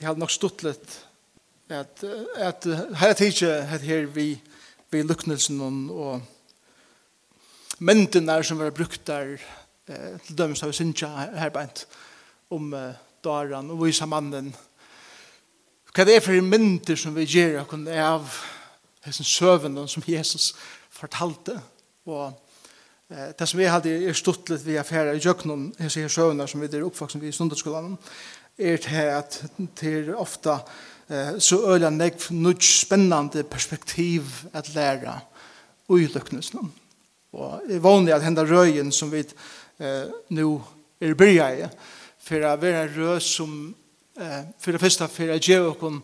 jeg har nok stått litt at, at her er tidsi at her vi vi luknelsen og myndene som var brukt der eh, til dømes av Sintja her beint om eh, Daran og vise mannen. Hva det er for mynder som vi gjør av hessen søven som Jesus fortalte. Og eh, det som vi hadde er stått litt vi affærer i jøkkenen hessen søven som vi er oppvaksen vi i sundagsskolen er til at det ofta så øyla nekv nødt spennende perspektiv at læra ui løknesen. Og er vanlig at henda røyen som vi eh, nu er byrja i, for å være en røy som eh, for det første for å gjøre okon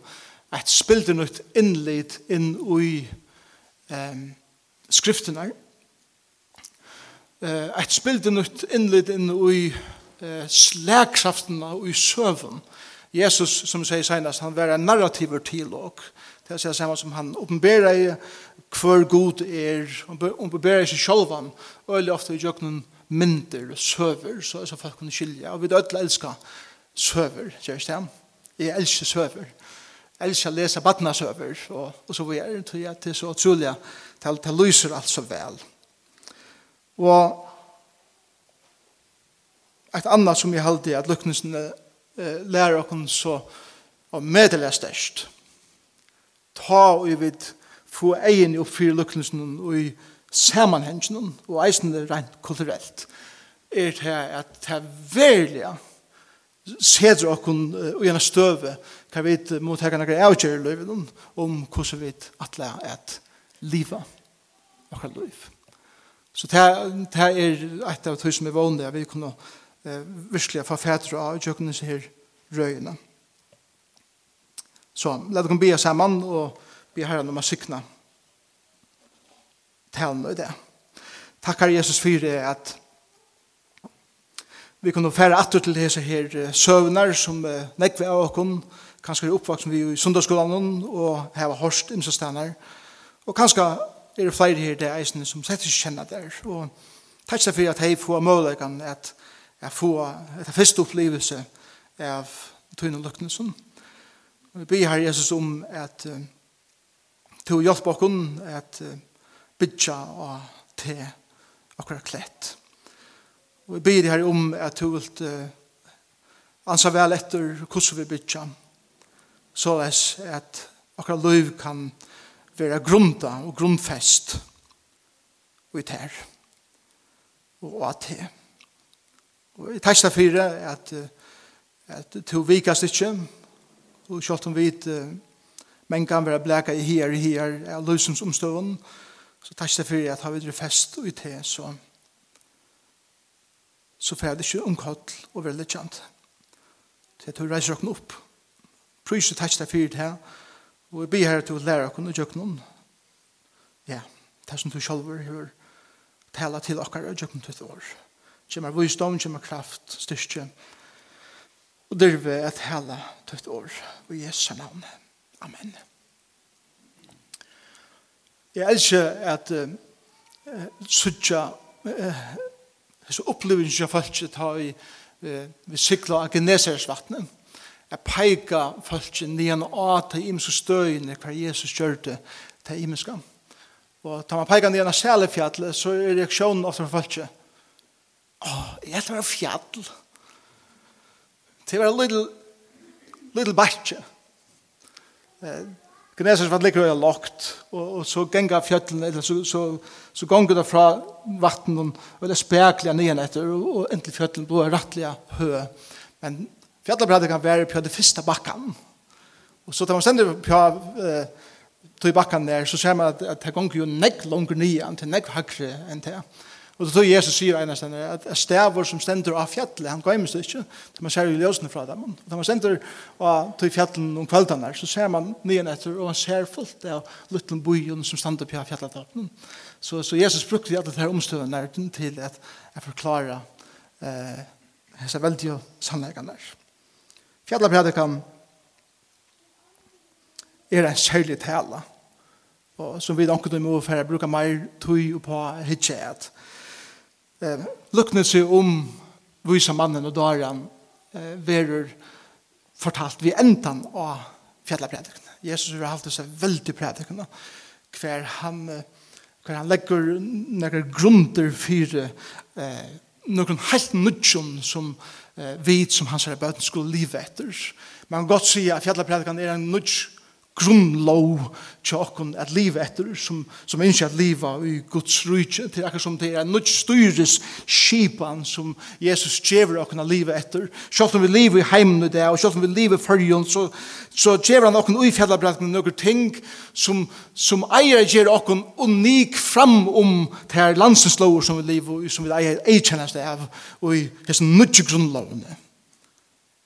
et spilde nytt innlid inn ui eh, skriftene. Eh, et spilde nytt innlid inn ui eh, slagkraften i søvn. Jesus, som sier senast, han var en narrativer til og det er samme som han oppenberer i hver god er, han oppenberer i seg selv han, og veldig ofte i jøkken mynter og søver, så, så folk kunne skilje, og vi dødler elsker søver, sier Stian. Jeg elsker søver. Jeg elsker å lese badna søver, og, og så videre, tror jeg, til så utrolig, til, til lyser alt så vel. Og et annet som jeg halte at lukkelsen eh, lærer oss så og medelig størst. Ta og vi vil få egen opp for lukkelsen og i sammenhengen og eisen det rent kulturelt er det at det er veldig seder okkun og gjerne støve kan vi mot her kan jeg avgjøre løyven om hvordan vi atle at liva okkar liv. Så det, er et av tog som er vanlig at vi kunne eh, virkelig få fætre av kjøkkenen seg her røyene. Så la dere be sammen og be herren om å sykne talen og det. Takkar Jesus for det at vi kunne fære atter til disse her søvner som nekve av oss, kanskje er oppvaksen vi i sundagsskolen og heva hårst imsestander, og kanskje er det flere her det eisene som slett ikke kjenner der, og takk for at jeg får muligheten at jeg får etter første opplevelse av tøyne løkene som. Vi ber her Jesus om at uh, til å hjelpe oss at uh, bytja og te akkurat klett. Og vi ber her om at du vil uh, ansa vel etter hvordan vi bytja så at akkurat liv kan være grunda og grundfest og i ter og at det. Og jeg takk for det at, at to vikast ikke, og selv om vi men kan være blæka i her i her av løsens omstående, så takk for det at har vi det fest og i te, så så fyrir det ikke omkall og være litt kjent. Så jeg tror reiser dere opp. Prøys og tæsta for det her, og jeg blir her til å lære dere og gjøre noen. Ja, det er som du selv har tala til dere og gjøre noen til det år. Ja kommer visdom, kommer kraft, styrke, og det dyrve et hele tøtt år, og i Jesu navn. Amen. Jeg elsker at uh, suttja uh, så opplevelsen jeg følte ta i uh, vi sykla av Genesaresvattnet jeg peika følte nian av til imenske støyene hver Jesus kjørte til imenske og tar man peika nian av Sælefjallet så er reaksjonen ofte for følte Åh, jeg helt var fjall. Det var en little, little batje. Gnesis var ligger og lagt, og, og så genga fjallene, eller så, så, så gonger det fra vatten, og det spekler nyan etter, og, og endelig fjallene ble rettelig hø. Men fjallabrædet kan være på det første bakken. Og så tar man stender på eh, tog bakken der, så ser man at, at det gonger jo nekk langer nyan, til nekk hakre enn det. Og så då Jesus sier en av stedene at stavur som stender av fjallet, han gøymes det ikke, det man ser jo ljøsene fra dem. Og da man stender av til fjallet om kvelden her, så ser man nyen etter, og han ser fullt av lutten bojen som stender på fjallet av. Så, så Jesus brukte alle disse omstøvende til at jeg forklarer eh, disse veldige sannleggene der. Fjallet er en særlig tale, og som vi ikke må for å bruke mer tøy på hitje at eh, luknelse om vise mannen og daren eh, verur fortalt vi endan av fjallapredikene. Jesus har alltid seg veldig predikene hver han, hver han legger noen grunder for eh, noen helt nudjon som eh, vit som hans bøten skulle livet etter. Man kan godt si at fjallapredikene er en nudjon grunnlov til tjokken at livet etter, som, som ikke at livet i Guds rydse, til akkur som det er nødt styres skipan som Jesus gjever okken at livet etter. sjalt om vi lever i heimen i det, og sjalt om vi lever i fyrjon, så, så gjever han okkur ui fjallabrat med noen ting som, som eier gjer okken unik fram om det her landsinslover som vi lever i, som vi eier eikjennast av, og i hans nødt grunnlovene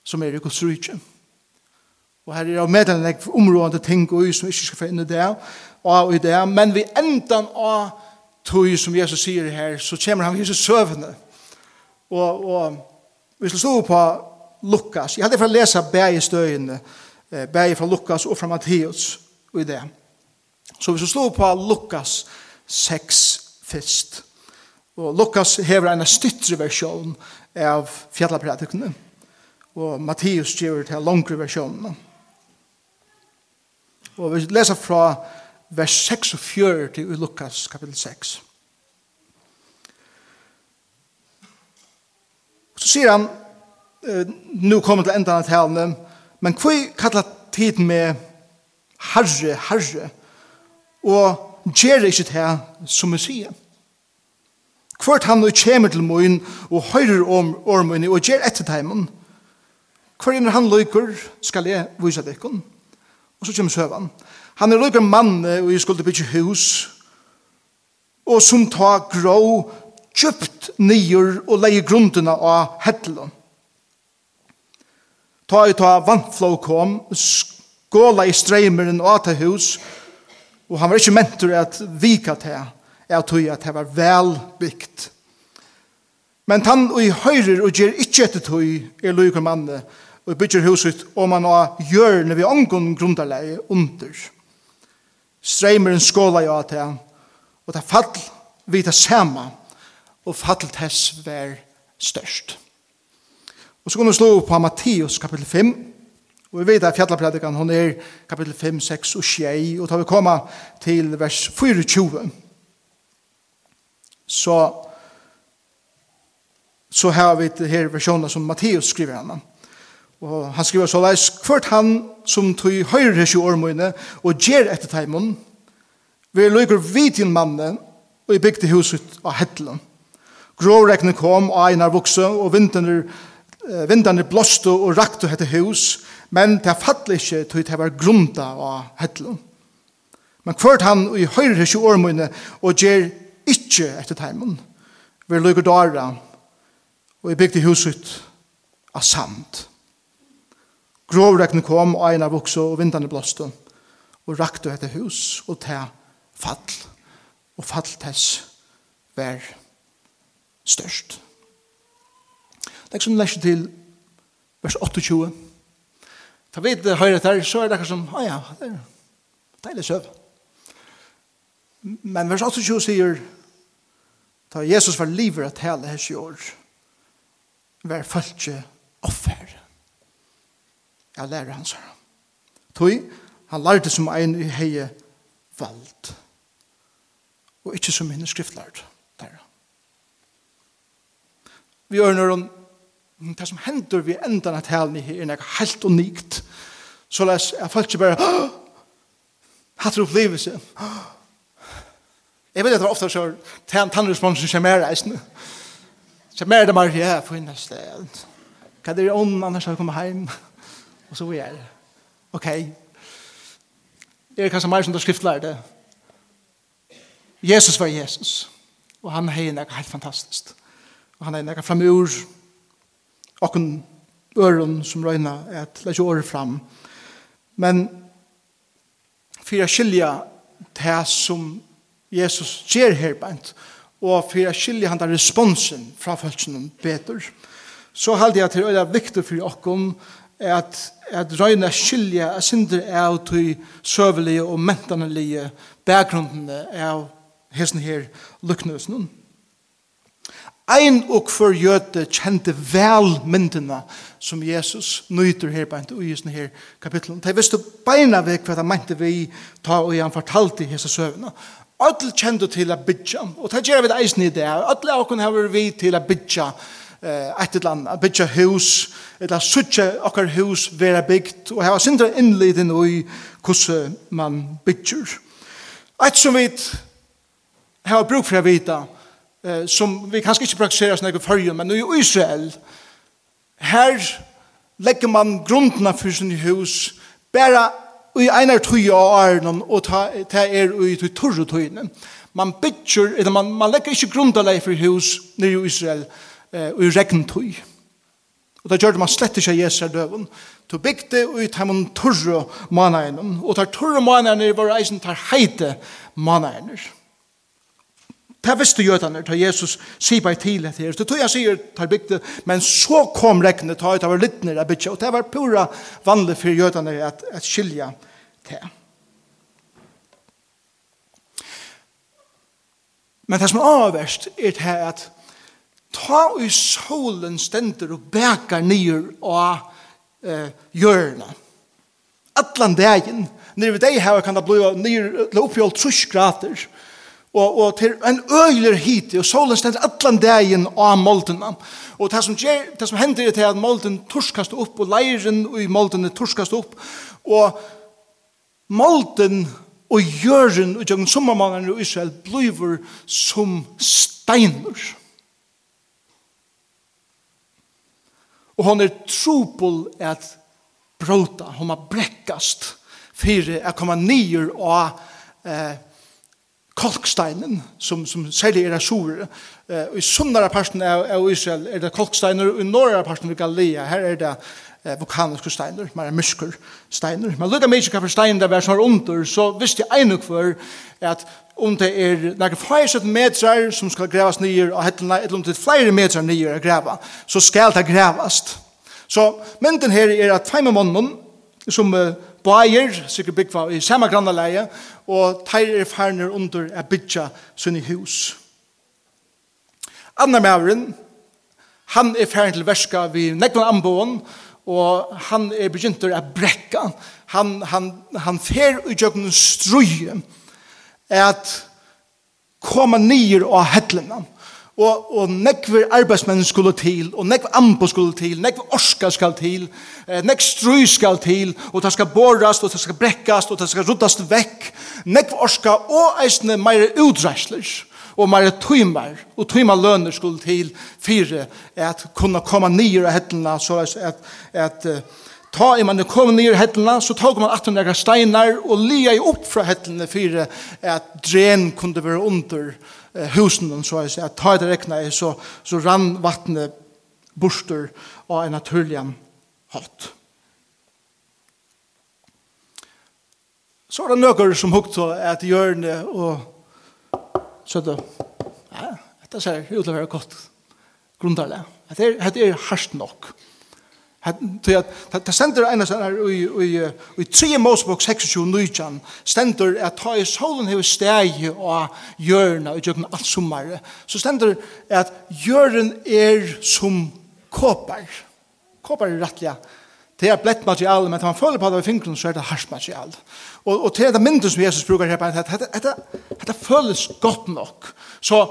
som er i Guds rydse. Og her er av medelenlegg områdende ting og som ikke skal få inn i det, og i det. Men vi endan av tog som Jesus sier her, så kommer han Jesus søvende. Og, og vi skal stå på Lukas. Jeg hadde for å lese bæge støyene, bæge fra Lukas og fra Matteus og i det. Så vi skal stå på Lukas 6 først. Og Lukas hever en styttre versjon av fjallapratikene. Og Matteus gjør det til langere versjonene. Og vi leser fra vers 46 til Lukas kapitel 6. Så sier han, nu kommer til enda av talene, men hva kallar tiden med herre, herre, og gjør ikke det som vi sier. Kvart han og kommer til moen, og høyrer om ormen, og gjør etter teimen. Hver han løyker, skal jeg vise deg Og så kommer søvann. Han er løyper mann, og jeg skulle bytje hus, og som ta grå, kjøpt nyer og leie grunderna av hettelen. Ta i ta vannflå kom, skåla i streimeren og ta hus, og han var ikke mentor at vika til, er tog at det var velbygd. Men han og i høyrer og gjør ikke etter tog, er løyker mannet, og bygger huset og man har hjørne vi ångon grunderleie under. Streimeren skåla jo at det, og det fall vi det samme, og fall tess vær størst. Og så kan vi slå på Matteus kapitel 5, og vi vet at fjallapredikan hon er kapitel 5, 6 og 6, og da vi kommer til vers 24, så så har vi her versjonen som Matteus skriver henne. Og han skriver så leis, kvart han som tog høyre sju ormøyne og gjer etter teimen, vi løyker vidin mannen og i bygde huset av hettelen. Gråregnet kom og einar vokse, og vinterne, vinterne blåste og rakte hette hus, men det fattelig ikke tog det var grunda av hettelen. Men kvart han i høyre sju ormøyne og gjer ikke etter teimen, vi løyker dara og i bygde huset av samt. Grovregnen kom, og eina vokse, og vindane blåste, og rakte etter hus, og ta fall, og fall tess vær størst. Det er som leser til vers 28. Ta vet det høyre der, så er det akkur som, ah ja, det er deilig søv. Men vers 28 sier, ta Jesus var livet at hele hans jord, vær falske offer. Jeg lærer hans her. Tøy, han lærte som en i heie vald. Og ikke som henne skriftlært der. Vi gjør når om det som hender vi enda at hælni her er nek helt unikt. Så les, jeg følte ikke bare, hatt du opplevelse. Jeg vet at det var ofte så, tannresponsen kommer reisende. Så mer det bare, ja, for henne sted. er det ånden annars har kommet hjem? og så videre. Ok. Det er kanskje mer som det. Jesus var Jesus. Og han er noe helt fantastisk. Og han er noe framur og en øren som røyna et lage året fram. Men for å skilja det som Jesus gjør her bænt, og for å skilja han der responsen fra følelsen bedre, så halde jeg til å være viktig for dere at, at røyna skilja a synder av tui søvelige og mentanelige bakgrunden av hesten her lukknøsnen. Ein og for jøte kjente vel myndina som Jesus nøyter her beint i hesten her kapitlen. De visste beina vekk hva de mente vi ta og han fortalte hese søvna. Alle kjente til a bytja, og det gjør vi det eisen i det. Alle av oss har vi til a bytja, ett eller annet, bygga hus, eller sucha okkar hus vera byggt, og hava sindra innliden i hvordan man bygger. Ett som vi har bruk for å vita, som vi kanske inte praktiserar sånn ikke fyrjun, men i Israel, här lägger man grunderna för sin hus, bara i einar tøy av æren, og ta ta er i tøy tøy Man bygger, eller man, man legger ikke grunda for hus nere i Israel, og i regntøy. Og da gjør man slett ikke Jesu døven. Du bygde ut hjemme turre managene, og tar turre managene var eisen tar heite managene. Det visste jødene, da Jesus sier bare til det her. Det tog jeg sier, tar bygde, men så kom regnet, ta ut av littner av bytje, og det var pura vanlig for jødene at, at skilja til. Men det som er avverst er det at ta i solen stender og bekar nyer og eh, hjørna. Atlan dagen, nere ved deg her kan det bli nyer, oppi all trus grader, og, og til en øyler hiti, og solen stender atlan dagen av moldena. Og det som, gjer, det som hender er til at molden torskast opp, og leiren i molden torskast opp, og molden og jøren og jøren sommermannen i Israel blir som steiner. Og hon er trupol at bråta, hon har brekkast fyrir at koma nyer av eh, kolksteinen, som, som særlig er asur. Eh, I sunnare parten av, av Israel er det kolksteiner, og i norra parten av Galilea, her er det eh, vulkaniske steiner, mer mysker steiner. Men lukka mykje hva for stein det var som var under, så visste jeg einu for at om det er nærke fyrset metrar som skal grevas nyer, og hettene, eller om det er flere metrar nyer å greva, så skal det grevast. Så mynden her er at feime månen, som uh, bæger, sikkert byggva i samme grannaleie, og teir er ferner under er byggja sunne hus. Anna maveren, han er ferner til verska vi nekvann anboen, og han er begynt å brekka. Han, han, han fer i jøkken strøy at koma nyer av hettlene. Og, og nekver arbeidsmenn skulle til, og nekver ambo skulle til, nekver orska skal til, eh, nekver strøy skal til, og det skal borrast, og det skal brekkast, og det skal ruddast vekk, nekver orska, og eisne meire utreisler og mer tøymer, og tøymer lønner skulle til fire, at kunne komme nye av hettene, så at, at ta i man kom nye av hettene, så tog man 18 steinar, og lia i opp fra hettene fire, at dren kunne være under husen, så at ta i det rekna i, så, så rann vattnet borster av en naturlig hatt. Så er det noen som hukte at hjørne og så det, ja, dette ser ut til å være godt grundarlig. Dette er hardt nok. Til at det stender en sånn her i 3 Mosebok 26 Nujjan stender at ta i solen hever steg og hjørna og gjøkken alt sommare så stender at hjørn er som kåpar kåpar er rettelig Det er blett materiale, men når man føler på det ved fingrene, så er det hardt materiale. Og, og til det mindre som Jesus bruker her, at det, dette, dette føles godt nok. Så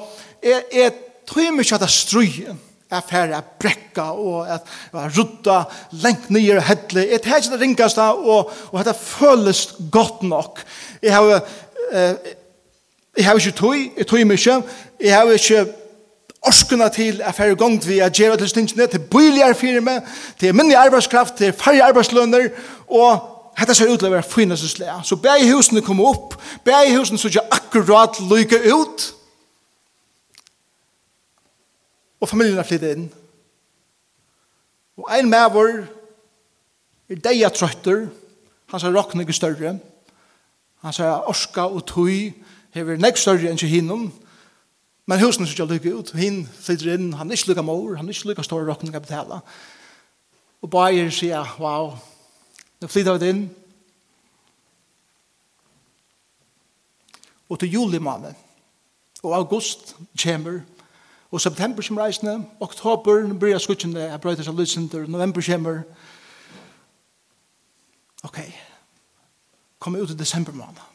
jeg, jeg tror mye at det strøyer er færre å brekke og at rutta lengt nye og hedle. Jeg tar ikke det ringast da, og, og det føles godt nok. Jeg har, eh, jeg har ikke tog, jeg tog mye, jeg har ikke orskuna til er færre gongt vi er gjeva til stingene, til bøyligare firme, til minnig arbeidskraft, til færre arbeidslønner, og Hetta ser ut til å være finnes og slea. Så bæg husene kommer opp, bæg husene så ikke akkurat lykke ut, og familien er flyttet inn. Og ein mævor er deia trøtter, han sier rokken ikke større, han sier orska og tøy, hever nek større enn hinnom, Men husen ser ikke lykke ut. Hinn flytter inn, han er ikke lykke mor, han er ikke lykke store råkning å betale. Og bare sier, wow, nå flytter vi inn. Og til juli måned, og august kommer, og september kommer reisende, oktober blir jeg skuttende, jeg brøyter seg lysenter, november kommer. Ok, kommer ut i desember måned.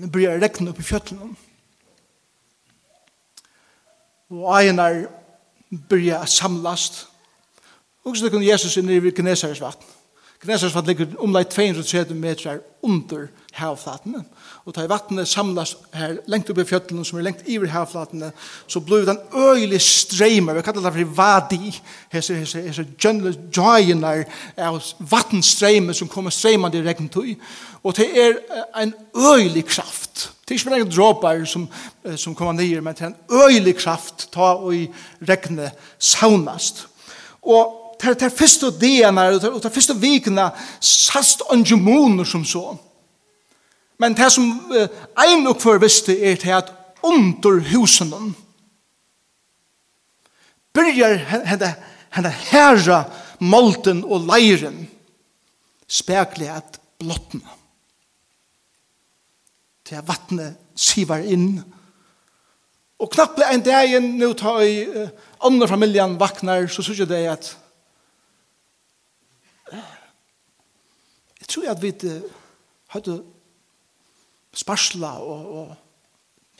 Nå blir jeg rekne opp i fjøttene, og og egenar byrja a samlast. Og så kunne Jesus inn i Gnesares vatten. Gnesares vatten ligger omlai 230 meter under havflatene. Og da vattnet samlast her lengt opp i fjöllene som er lengt iver havflatene, så blir den øyelig streimer, vi kallar det for vadi, hese, hese, hese gjønle joinar av vattenstreimer som kommer streimande i regntøy. Og det er en øyelig kraft Det er ikke bare en dråpar som, som kommer ned, men det er en øyelig kraft ta og i regnet saunast. Og det er det første dena, og det er det første vikene, sast angemoner som så. Men det som ein og før visste er til at under husen byrjar henne, henne herra molten og leiren spekler at blottene til at vattnet sivar inn. Og knapple en dag inn, nå tar jeg uh, andre familien vaknar, så synes jeg det at jeg tror at vi uh, hadde sparsla og, og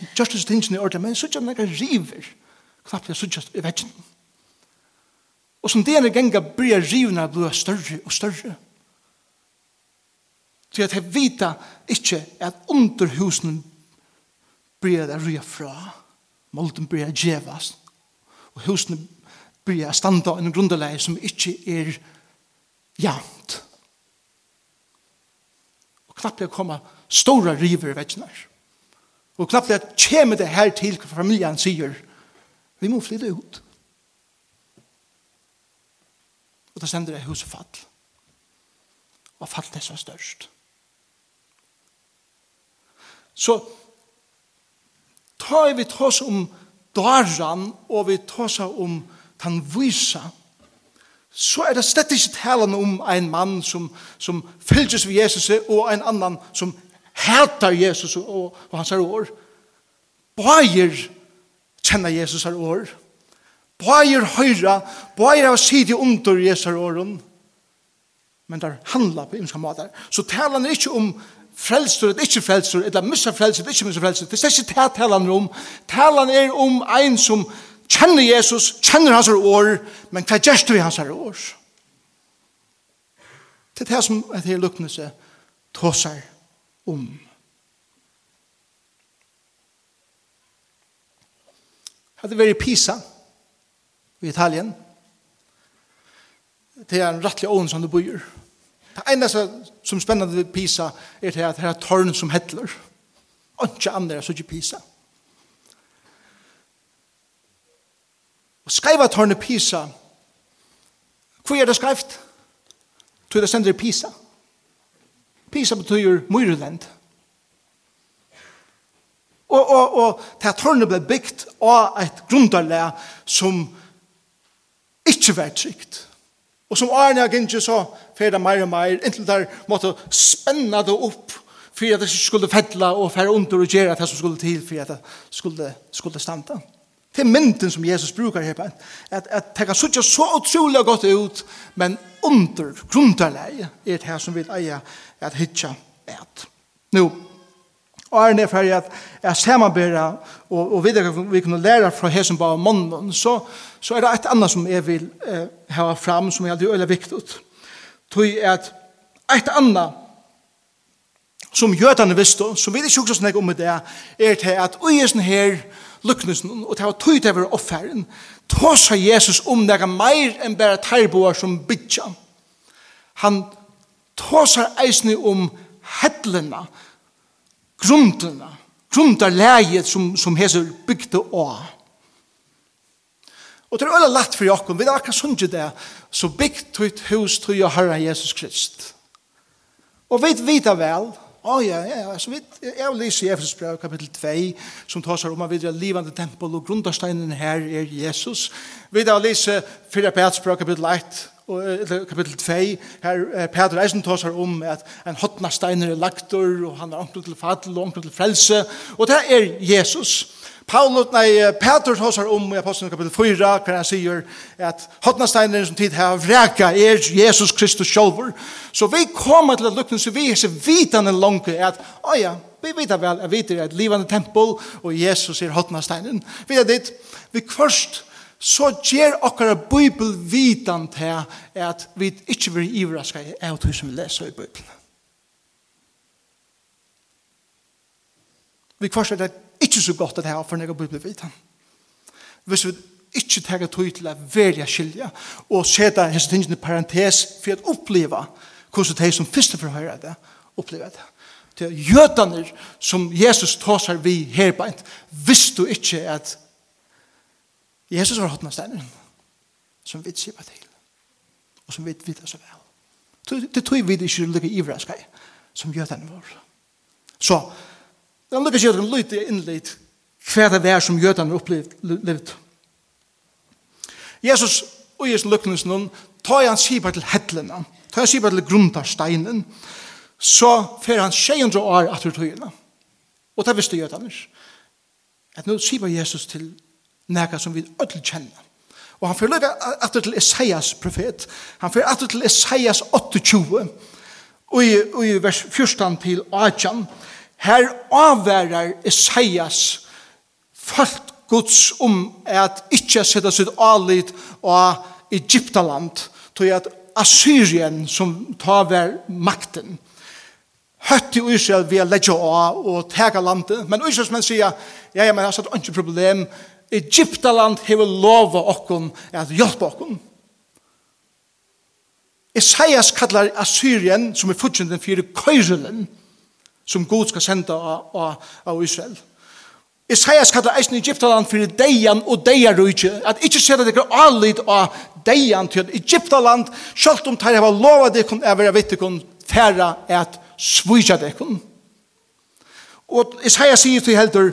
just justice tingene i ordet, men så ikke noen river knapple så ikke i veggen. Og som det er genga blir rivene blir større og større. Så jeg vita ikke at underhusen blir det rya fra. Molten blir det djevas. Og husen blir det standa en grunderleie som ikke er jant. Og knappt det kommer stora river i vekkene. Og knappt det kommer det her til hva familien sier. Vi må flytte ut. Og da sender det huset fall. Og fall det så størst. Så tar vi tås om daran, og vi tås om den visa, så er det slett ikke talen om en mann som, som fylges ved Jesus, og en annan som hætar Jesus og, og hans her år. Bøyer kjenner Jesus her år. Bøyer høyra, bøyer av sidi under Jesus her åren. Men det handlar på imska måter. Så talen er ikke om frelstur, eller ikke frelstur, eller missa frelstur, eller ikke missa frelstur. Det er ikke det talan er om. Talan er om ein som kjenner Jesus, kjenner hans år, men hva gjerst du i hans år? Det er det som er det lukknelse tåsar om. Hadde vært i Pisa i Italien, det er en rettelig ånd som du bor Det eneste som er spennende ved Pisa er til at det er tårn som hettler. Og ikke andre er så ikke Pisa. Og skreiva tørnet Pisa. Hvor er det skreift? Tror det sender Pisa. Pisa betyr Myrland. Og, og, og det tårnet ble bygd av et grundarlæg som ikke var trygt. Og som Arne har gynnt så fer det meir og mer, inntil der måtte spenna det opp for at det skulle fedla og fære under og gjøre det som skulle til for at det skulle, skulle standa. Det er mynden som Jesus brukar her, at, at det kan suttja så utrolig godt ut, men under grunderleie er det her som vil eie at hitja et. Nå, Arne er ferdig at jeg samarbeidde, og, og vi, vi kunne lære fra som bare mannen, så, så er det et annet som jeg vil eh, ha fram, som er alltid veldig viktig. Det er at et annet som jødene visste, som vi ikke husker sånn om det, er til at øyesen her lukknesen, og til å tog til å være offeren, tåsa Jesus om det er mer enn bare terboer som bytja. Han tåsar eisne om hedlena, grunderna, grunderleget som, som heser bygde av Og det er veldig lett for jokken, vi er akkurat sunnje det, så bygg tøyt hus tøy og herra Jesus Krist. Og vi vet vel, Å oh, ja, ja, så vidt, jeg vil lese i Efesus brev kapittel 2, som tar seg om at vi er livande tempel, og grundarsteinen her er Jesus. Vi da lese 4 Peters brev kapittel 1, og kapittel 2, her eh, Peter Eisen tar seg om at en hotna steiner er lagt og han er omkring til fadl, og omkring til frelse, og det er Jesus. Paulus, nei, Petrus hosar om i Apostlen kapitel 4, hver han sier at hotnasteineren som tid har vreka er Jesus Kristus sjolver. Så vi kommer til at lukken, så vi er så vitande langt at, å ja, vi vet vel, jeg vet at livande tempel, og Jesus er hotnasteineren. Vi er dit, vi først, så gjør okkara bibel vitan til at vi ikke vil ivraska av det som vi leser i bibelen. Vi kvarst er det ikke så godt at det her for når jeg blir vitan. Hvis vi ikke tar tog til å velge skilje og sette hese tingene i parentes for å oppleve hvordan de som første forhører det, opplever det. Det er jødene som Jesus tåser vi her på hvis du ikke at Jesus var hatt med steinen som vi sier til og som vi vet så vel. Det tror vi ikke lykke ivraskei som jødene var. Så det Han lukkar ikke en lyte innleit hva det er som jødene opplevd. Jesus og Jesus lukknes noen, tar han skipa til hedlena, tar han skipa til grundarsteinen, så fer han 600 år etter tøyene. Og det visste jødene. At nå skipa Jesus til nega som vi ødel kjenner. Og han fer lukka atur til Esaias profet. Han fer atur til Esaias 28, og i, og i vers 14 til 18, Her avværar Isaias falt Guds om at ikkje sette sitt alit av Egyptaland, tog at Assyrien som tar vær makten. Høtt i Israel via legge av og tega landet, men Israels menn sier, ja, ja, men jeg har satt ikke problem, Egyptaland hever lova okkon at hjelpa okkon. Isaias kallar Assyrien, som er futsjenden fire Køyrelen, som Gud skal senda av, av, av Israel. Isaias kallar eisen Egyptaland fyrir deian og deian rujtje, at ikkje seta dekker allit av deian til Egyptaland, sjalt om teir hava lova dekken er vera vittekon færa et svujja dekken. Og Isaias sier til heldur,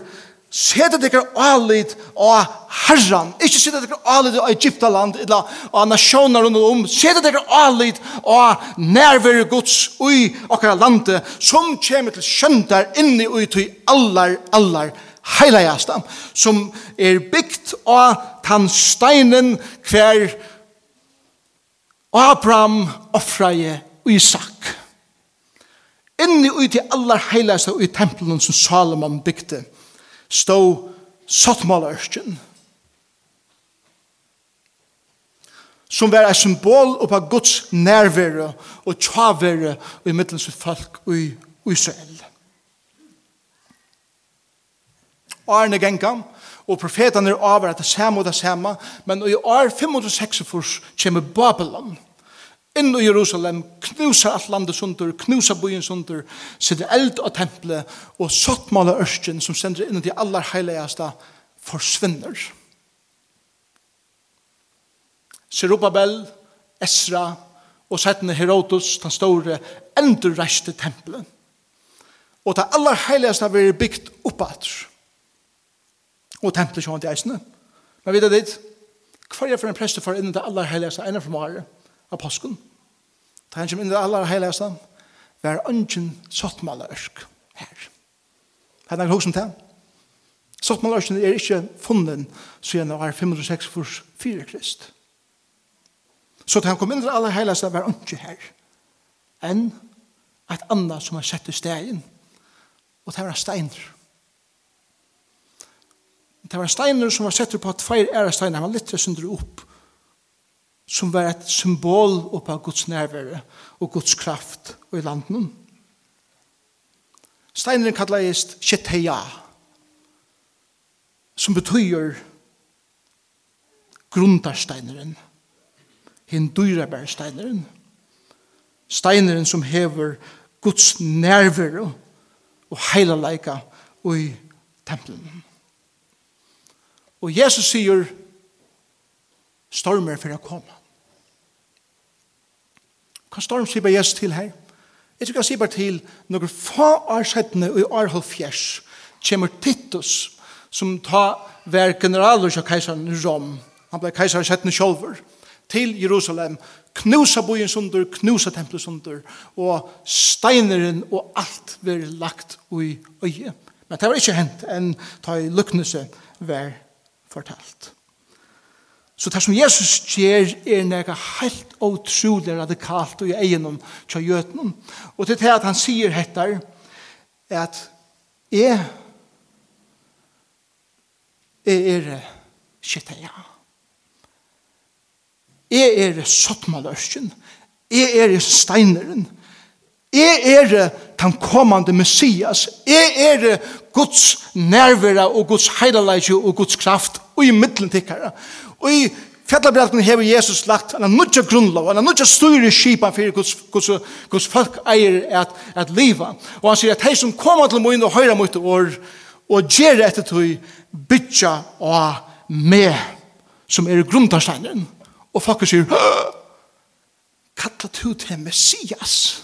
Seta dekker alit av herran. Ikki seta dekker alit av Egyptaland eller av nasjonar rundt om. Seta dekker alit av nærvære gods ui okkara lande som kemur til skjøndar inni ui til allar, allar heilagasta som er byggt av tan steinen hver Abraham offraje Isak. Inni ui til allar heilagasta ui tempelen som Salomon bygde stå sottmålørkjen, som var et symbol på Guds nærvære og tjavere i middelen sitt folk i Israel. Arne Genka, og profetene er over at det samme og det samme, men i år 506 kommer Babylon, inn i Jerusalem, knusa alt landet sundur, knusa byen sundur, sitter eld av tempelet, og sottmala ørsten som sender inn i de aller heiligasta forsvinner. Serubabel, Esra, og settene Herodos, den store, endurreiste tempelet. Og det aller heiligasta vi er bygd oppater. Og tempelet kjønner til eisene. Men vet det dit, hva er for en prester for inn i det aller heiligasta enn for Mare, av påsken. Da han kom inn i aller heilastan, var ønsken sottmala ørsk her. Hadde han hoksen til? Sottmala ørsken er ikke funnet siden det var 506 for 4 krist. Så da han kom inn i aller heilastan var ønsken her. Enn et annet som har sett i stegen, og det var steiner. Det var steiner som var sett på at feir er steiner, han var litt sønder opp som var et symbol oppa Guds nærvære og Guds kraft i landen. Steineren kallet Sheteia, som betyr grundarsteineren, hin dyrabærsteineren, steineren som hever Guds nærvære og heilaleika i tempelen. Og Jesus sier, stormer for å komme. Kan storm sier bare Jesus til her? Jeg tror jeg sier bare til noen få år settene i år halvfjers kommer Titus som ta hver generaler av keisaren Rom. Han ble keisaren settene sjolver til Jerusalem, knusa bojen sunder, knusa tempelet sunder, og steineren og alt var lagt i øye. Men det var ikke hent enn ta i lukknelse vær fortalt. Så det som Jesus gjør er nega helt utrolig radikalt og i egnom til jötnum. Og til det at han sier hettar at jeg er er skitteja. Jeg er sottmalørsken. Jeg er steineren. Jeg er den kommande Messias. Jeg er Guds nærvera og Guds heilalegi og Guds kraft og i middelen tikkara. Og i fjallabrætene hever Jesus lagt en nudja grunnlov, en nudja styrir skipan fyrir hos folk eier at, at liva. Og han sier at hei som koma til moin og høyra mot år, og gjer etter tog bytja og me, som er grunntarsteinen. Og folk sier, kalla tu til Messias.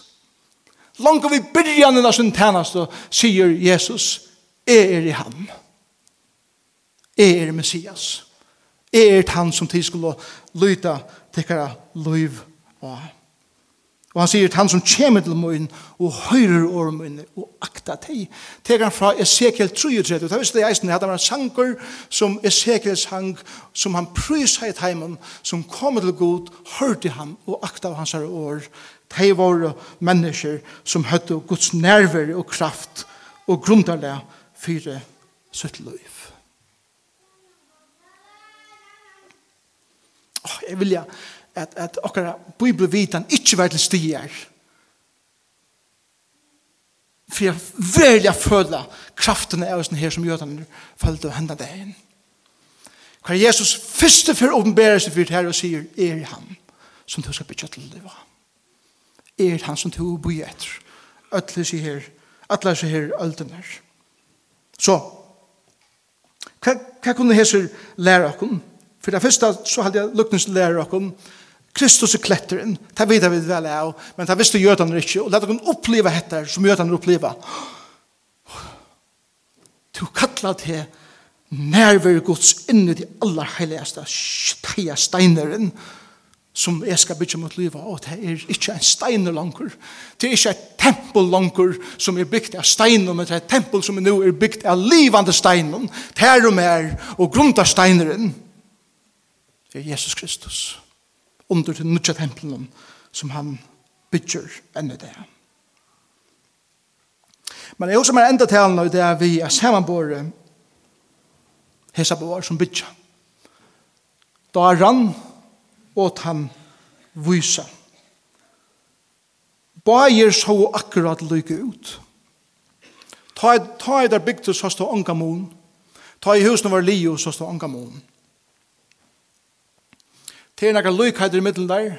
Langt vi byrjanen av sin tænast sier Jesus, er i ham. Jeg er Messias. Jeg er han som tid skulle lyta tikkara liv og Og han sier han som kommer til munnen og høyrer over munnen og akta teg. Tegar han fra Ezekiel 33. Det visste jeg eisen, at det var en sanger som Ezekiel sang, som han prysa i heimen, som kom til god, hørte han og akta av hans år. De var mennesker som høtte Guds nerver og kraft og grundarle fyre sitt liv. oh, jeg vilja at, at okkara bibelvitan ikkje var til stier for jeg velja føla kraften av oss her som gjør den følte og hendet deg inn hva Jesus første for åpenbærer seg for her og sier er han som du skal bytja til liv er han som du bor etter alle sier her alle sier her øldene så hva, hva kunne Jesus lære oss For det første så hadde jeg lukkens lærer dere Kristus er kletteren, det vet vi vel av, men det visste jødene ikke, og la dere oppleve dette som jødene opplever. Du kattler til nærvær Guds inn i de aller heiligeste steia steineren som jeg skal bygge mot livet, og det er ikke en steiner langer, det er ikke et tempel langer som er bygd av steiner, men det er et tempel som nå er bygd av livande steiner, tær og mer, og grunnt av steineren, det er Jesus Kristus. Under til nødja tempelen som han bygger enda det. Men det er også mer enda talen av det er vi er samanbore hesa boar som bygger. Da er han åt han vysa. Bægir så akkurat lykke ut. Ta, i der bygdes så stå unga mån. Ta i husen var lio så stå unga ångamon. Det er noen lykheiter i middelen der,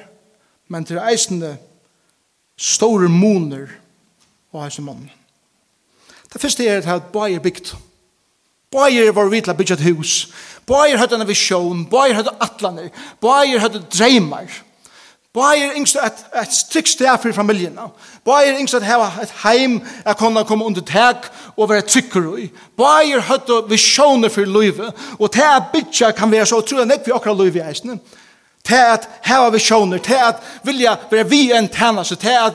men det er eisende store moner og hans mann. Det første er at bøyer bygd. Bøyer var vidt til å bygge et hus. Bøyer hadde en visjon. Bøyer hadde atlaner. Bøyer hadde dreimer. Bøyer yngst et, et strikt sted for familien. Bøyer yngst at heva et heim jeg kunne komme under teg og være trykker i. Bøyer hadde visjoner for livet. Og til å bygge kan være så utrolig nekk vi akkurat livet i eisene. Bøyer til at heva visjoner, til at vilja være vi en tænase, til at,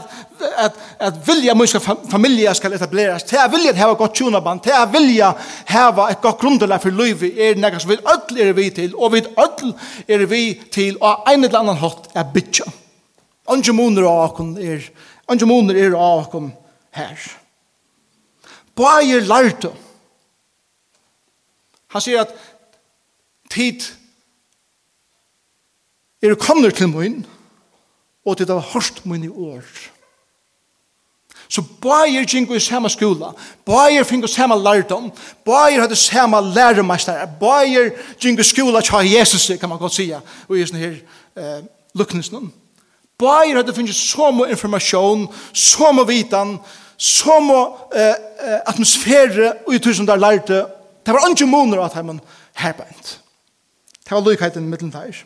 at, at vilja muska familie skal etableres, til at vilja heva godt tjonaband, til at vilja heva et godt grundelag for løyvi er nekka som vi ødel er vi til, og vi ødel er vi til, og ein eller annan hatt er bytja. Andre moner av akon er, andre moner er av akon her. Bæger lærte. Han sier at tid Er kommer til min, og til det har hørt mine år. Så bæger gikk i samme skola, bæger fikk i samme lærdom, bæger hadde samme læremeister, bæger gikk i skola til Jesus, kan man godt sija, og i sånne her eh, lukkningsen. Bæger hadde finnes så mye informasjon, så mye vitan, så mye eh, atmosfære og i tusen der lærte. Det var ikke måneder at han herbeint. Det var lykheten mittlen der.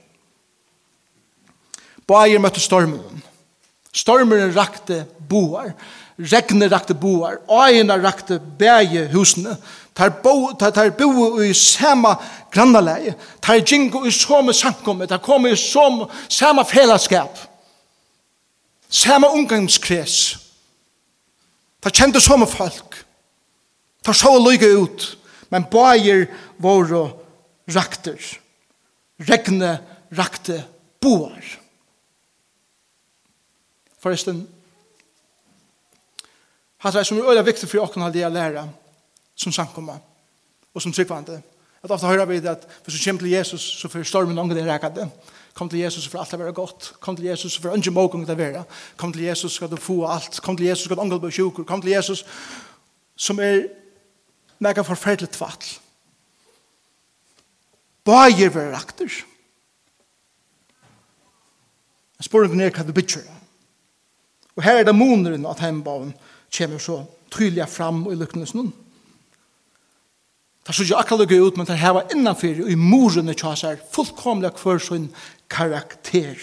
Bæger møtte stormen. Stormen rakte boar. Regnet rakte boar. Øyene rakte bæge husene. Tar, bo, tar, tar bo i samme grannaleie. Tar jingo i samme sankommet. Tar kom i samme, samme fellesskap. Samme omgangskrets. Tar kjente samme folk. Tar så lykke ut. Men bæger våre rakter. Regnet rakte boar. Forresten, hatt det som er øyla viktig for åkken halde jeg læra som sankomma, og som tryggvande. At ofta høyra vi det at hvis du kommer til Jesus så får stormen ånger det rekade. Kom til Jesus for alt det være godt. Kom til Jesus for ønske mågång det være. Kom til Jesus skal du få alt. Kom til Jesus skal du ånger på sjukur. Kom til Jesus som er mega forferdelig tvatl. Bæger vi rakter. Spørringen er hva du bytjer det Og her er det moneren at heimbaven kommer så tydelig fram i lykkenes noen. Det er så ikke akkurat lukket ut, men det her var innanfyr og i morene kjøser fullkomlig for sin karakter.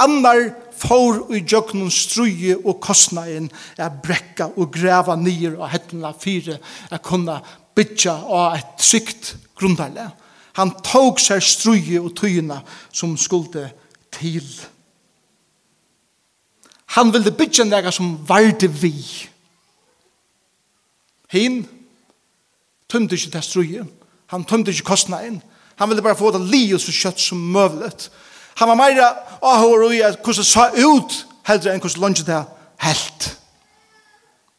Annar får i jøgnen struje og kostnaden er brekka og greva nyer og hettene fire er kunne bytja av et trygt grunnarle. Han tog seg struje og tøyene som skulle til. Han ville bytja nega som varde vi. Hin tømte ikke det struje. Han tømte ikke kostnaden. Han ville bare få det li og så kjøtt som møvlet. Han var meira ahår og i at hvordan det sa ut heldre enn hvordan lunget det helt.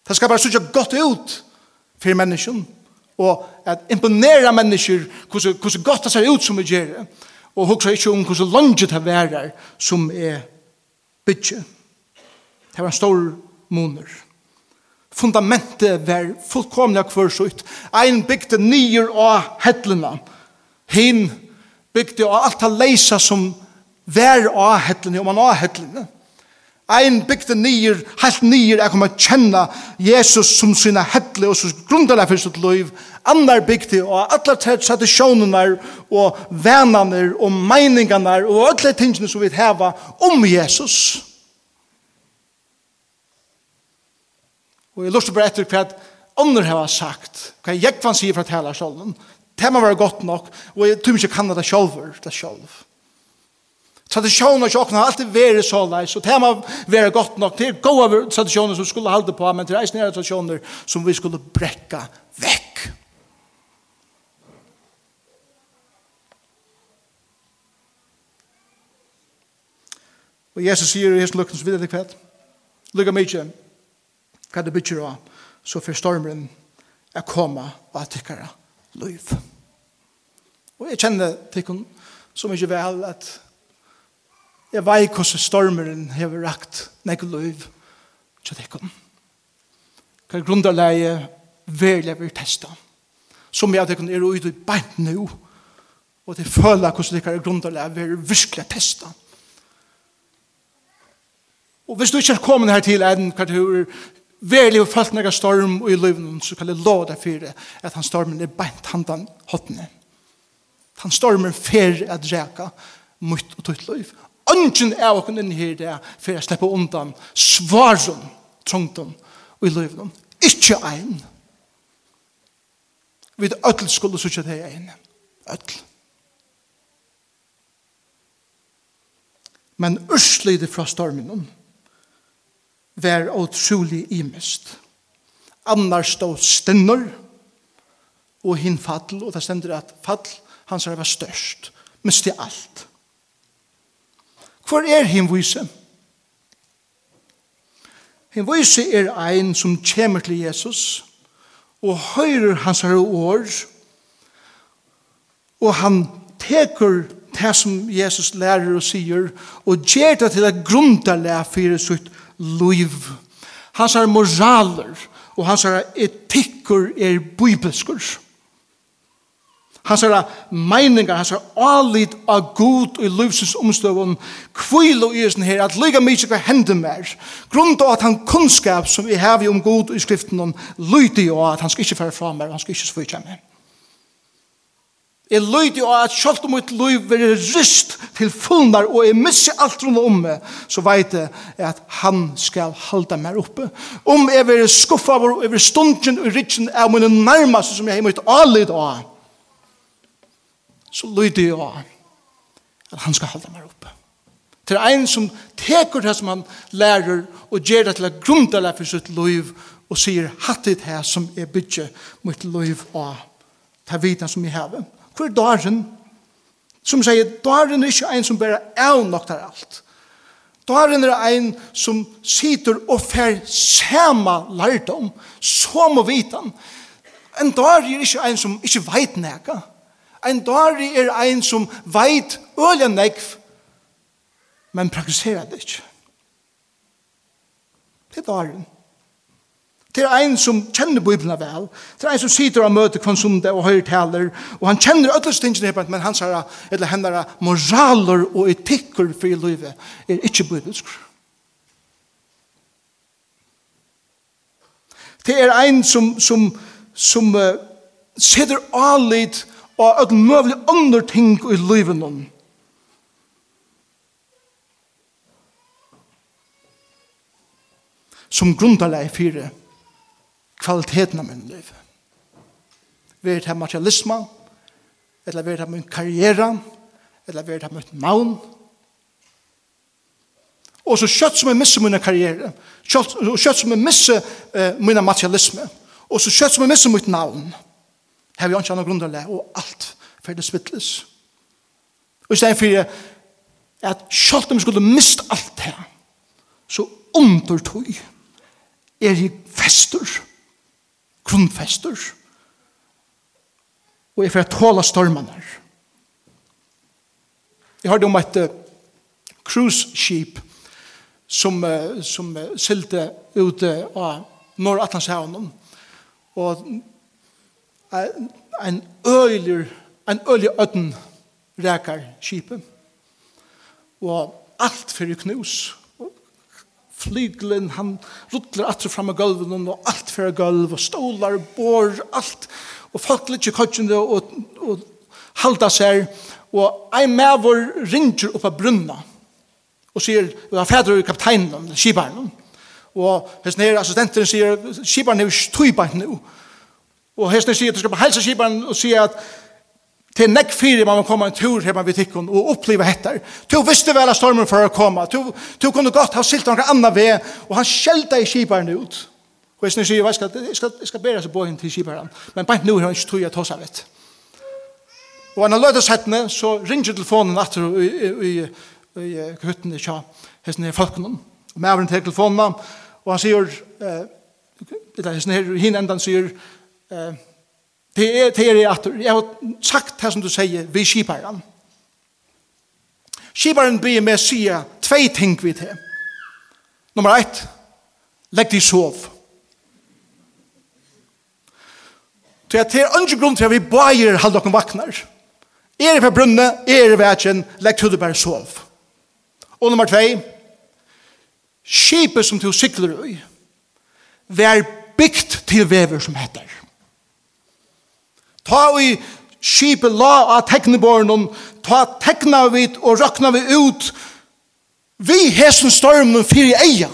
Det skal bare sutja godt ut for menneskjen og at imponera mennesker hvordan hvordan godt det ser ut som vi gjør og huksa ikke om hvordan lunget det værer som er bytje. Det var en stor moner. Fundamentet var fullkomlig kvørsutt. Ein bygde nyer av hettlena. Hin bygde av alt det leisa som var av hettlena, om man av hettlena. Ein bygde nyer, helt nyer, jeg kommer kjenne Jesus som sina hettle og som grunnerne for sitt liv. Andar bygde av alle tradisjonene og venene og meningene og alle tingene som vi heva om Jesus. Jesus Og jeg lurer bare etter hva andre har sagt, hva jeg kan si fra tala sjolven. Det må være godt nok, og jeg tror ikke kan det selv, det selv. Tradisjoner og sjokna har alltid vært så leis, og det må være godt nok. Det er gode tradisjoner som skulle halde på, men det er snære tradisjoner som vi skulle brekka vekk. Og Jesus sier i hans lukken, så vidt det kvæt. Lukka mykje, hva det bygger av, så for stormen er koma og at tikkere liv. Og jeg kjenner tykken så mye vel at jeg vet hvordan stormeren har rakt nek liv til tikkun. Hva er grunnleie verlig blir testa. Som jeg tikkun er ute i beint nå, og til føler hvordan tikkere er grunnleie blir virkelig testa. Og hvis du ikke er kommet her til en hva du Værlig og falt nega storm og i løven, så kan jeg lov deg for at han stormen er beint handan hotne. Han stormen fer at reka mot og tøyt løyv. Ønsken er åkken inn her det for jeg slipper undan svaren, trångten og i løven. Ikke ein. Vi er ødel skulle sutja det ein. Ødel. Men ørslig fra stormen var utrolig imest. Annar stod stenner og hin fall, og det stender at fall hans var størst, mest i alt. Hvor er hinn vise? Hinn vise er ein som kommer til Jesus og høyrer hans år og han teker det som Jesus lærer og sier og gjør det til at grunta lær for sitt liv. Hans er moraler og hans er etikker er bibelskur. Hans er meiningar, hans er alit av god i livsens omstøvun kvilo i isen her at lyga mykje hva hender mer. Grunda at han kunnskap som vi har om god i skriften om lydig og at han skal ikke fære fra mer, han skal ikke svitja mer. Jeg lyder jo at selv om mitt liv vil rist til fullnar og jeg misser alt rundt om meg, så vet jeg at han skal halda meg oppe. Om jeg vil skuffa over, jeg vil stunden og ritsen av mine nærmeste som jeg har mitt alid av, så lyder jeg at han skal halda meg oppe. Til en som teker det som han lærer og gjør det til å grunda det for sitt liv og sier hattet her som er bygget mitt liv av. ta er som jeg har. Hvor er daren? Som sier, daren er ikke en som bare er nok der alt. Daren er en som sitter og fer samme lærdom, som og vitan. En dar er ikke en som ikke vet nega. En dar er en som vet øye negv, men praktiserer det ikke. Det er daren. Det er ein som kjenner Bibelen vel. Det er ein som sitter og møter kvann sunde og høyre taler. Og han kjenner ødels tingene her, men hans her, eller henne moraler og etikker for i livet er ikke bibelsk. Det er ein som, som, som uh, sitter alit og ødel møvelig andre ting i livet noen. Som grundarleg fyrir kvaliteten av min liv. Vær det her materialisme, eller vær det her min karriere, eller vær det her mitt navn. Og så kjøtt som jeg misser min karriere, og kjøtt som jeg misser uh, min materialisme, og så kjøtt som jeg misser mitt navn. har vi ikke annet grunn til og alt for det smittles. Og i stedet for at kjøtt om jeg skulle miste alt det, så undertøy er jeg fester grunnfester. Og jeg får tåle stormene. Jeg hørte om et uh, cruise ship som, uh, som uh, sylte ute av Norr-Atlantshavnen. Og uh, en øyler, en øyler øden reker skipet. Og alt fyrir knus flyglen, han rutler atre fram av gulven, og alt fyrir gulv, og stolar, bor, alt, og folk litt i kodgjende, og, og halda seg, og ein mevor ringer opp av brunna, og sier, og han fædrer kapteinen, skibaren, og hans nere assistenten sier, skibaren er jo nu, og hesten sier, du skal bare helsa skibaren, og sier at, Det er nekk fyrir man kommer en tur her man vil tikkun og oppleva hettar. Du visste vel at stormen for å komme. Du, du kunne godt ha silt noen annan ved, og han skjelta i kiparen ut. Og jeg sier, jeg skal, jeg skal, jeg skal bæra seg på til kiparen. men bare nu har han ikke tog jeg tåsa vet. Og han har løydes hettene, så ringer telefonen atter i, i, i, i kuttene tja, hesten i folkene. Og med avren til telefonen, og han sier, eh, hesten her, hinn endan sier, eh, Det er det er at jeg har sagt det som du sier vi skiparen. Skiparen blir med sier tve ting vi til. Nummer ett, legg deg sov. Det er til andre grunn til at vi bæger halde dere vaknar. Er det på brunnet, er det vekken, legg til du bare sov. Og nummer tve, skipet som du sikler i, vær bygd til vever som heter. Ta vi skipe la av teknebornen, ta tekna vi og røkna vi ut vi hesen stormen fyrir eia.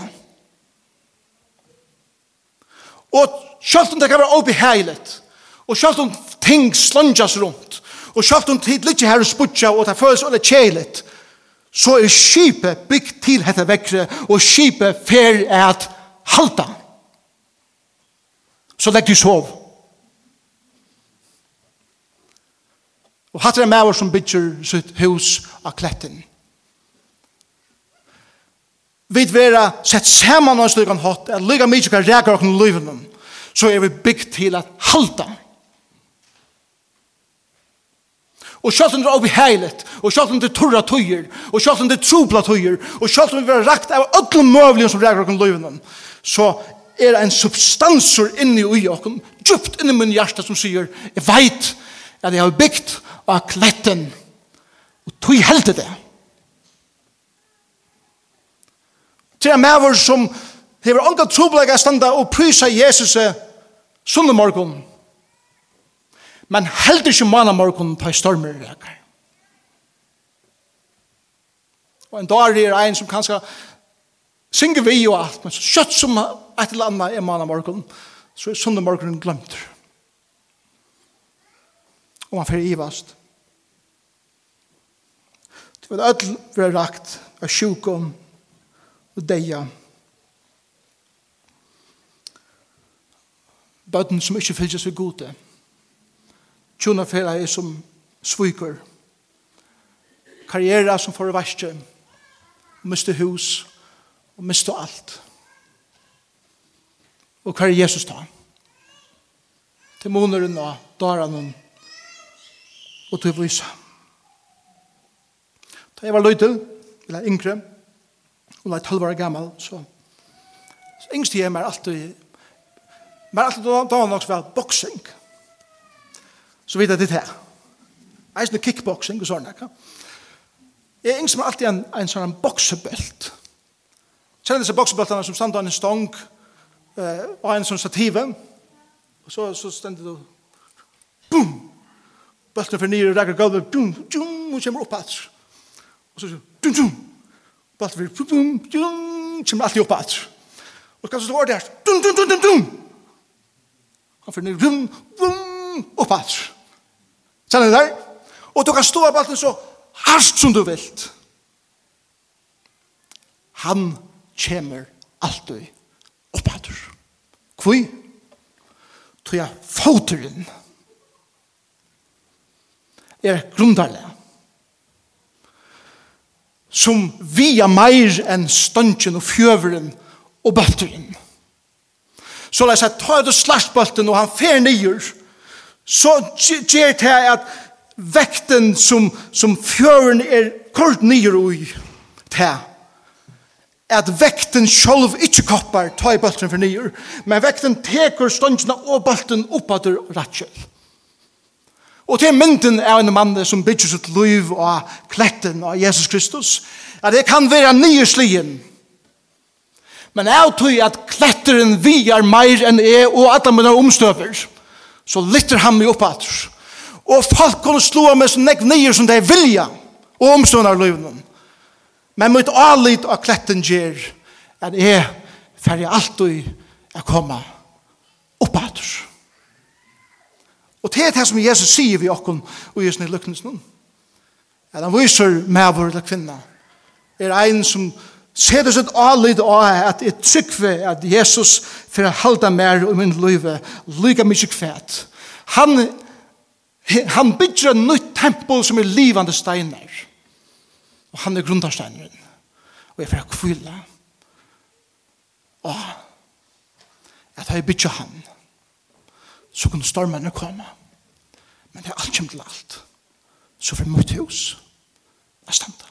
Og selv om det kan være obeheilet, og selv om ting slunjas rundt, og selv om tid litt her og sputja, og det føles alle kjelet, så er skipet bygd til dette vekkere, og skipet fer at halta. Så legg du sov. Og hatt er en maver som bygger sitt hus av kletten. Vi vera sett saman av slik hatt, at lyga mykje kan reka okken løyven, så er vi bygd til at halta. Og sjalt om det er oppi heilet, og sjalt om det er torra tøyer, og sjalt om det er tropla tøyer, og sjalt om det er rakt av öllum møvligen som reka okken løyven, så er en substansur inni ui okken, djupt inni min hjärsta som sier, jeg veit, at jeg har bygd av kletten, og tog helte det. Til en maver som hever ånga troblega standa og prysa Jesus sunne morgon, men heldur ikke manna morgon ta stormer rekar. Og en dag er ein som kanskje synger vi og alt, men så kjøtt som et eller annet er manna morgon, så er sunne morgon glemt og han fyrir ivast. Det vil öll vera rakt av sjukom og deia. Bøtten som ikkje fylgjes ved gode. Tjona fyrir er som sviker. Karriera som får vaskje. Miste hus og miste alt. Og hva er Jesus da? Til måneren og dagen og og til vise. Da jeg var løytel, eller yngre, og var 12 år gammel, så, så yngst jeg meg alltid, meg alltid da, var nok så vel boksing. Så vidt jeg det her. Eisen kickboxing og sånne, ikke? Jeg er yngst meg alltid en, en sånn boksebelt. Kjenner disse boksebeltene som stand av en stong, eh, og en sånn stative, og så, så stender du, boom, Bøltene fyrir nere, rækker gulvet, dum, dum, og kommer opp at. Og så sier, dum, dum. Bøltene fyrir, dum, dum, kommer alltid opp at. Og kanskje så var det her, dum, dum, dum, dum, dum. Han fyrir nere, dum, dum, opp at. Sen er der. Og du kan stå av bøltene så hardt som du vilt. Han kommer alltid opp at. Hvor? Tror jeg foteren. Hvor? er grundarleg. Som via meir enn støntjen og fjøveren og bøtteren. Så la seg ta ut slagsbøtten og han fer nyer, så gjør det at vekten som, som fjøren er kort nyer ui, til at vekten sjolv ikkje koppar ta i bølten for nyer, men vekten teker stundina og bølten oppater rattkjell. Og til mynden er en mann som bygger sitt liv og kletten av Jesus Kristus, at det kan være nye slien. Men jeg tror at kletteren vier mer enn jeg og alle mine omstøver, så lytter han meg opp at. Og folk kan slå meg som nek nye som de vilja og omstøver av livet. Men mitt alit av kletten gjør at jeg ferdig alltid er komma opp at. Og det er det som Jesus sier vi okken og Jesus i lykkens noen. At han viser med vår eller kvinna. Er ein som ser det sitt avlid av at jeg trykker at Jesus for å halda mer i min liv lyga mykje kvæt. Han, han bygger en nytt tempel som er livande steiner. Og han er grundarsteineren. Og jeg får kvile. Og at jeg bygger han så kunne stormene komme. Men det er alt kjem til alt. Så for mitt hus, jeg standa.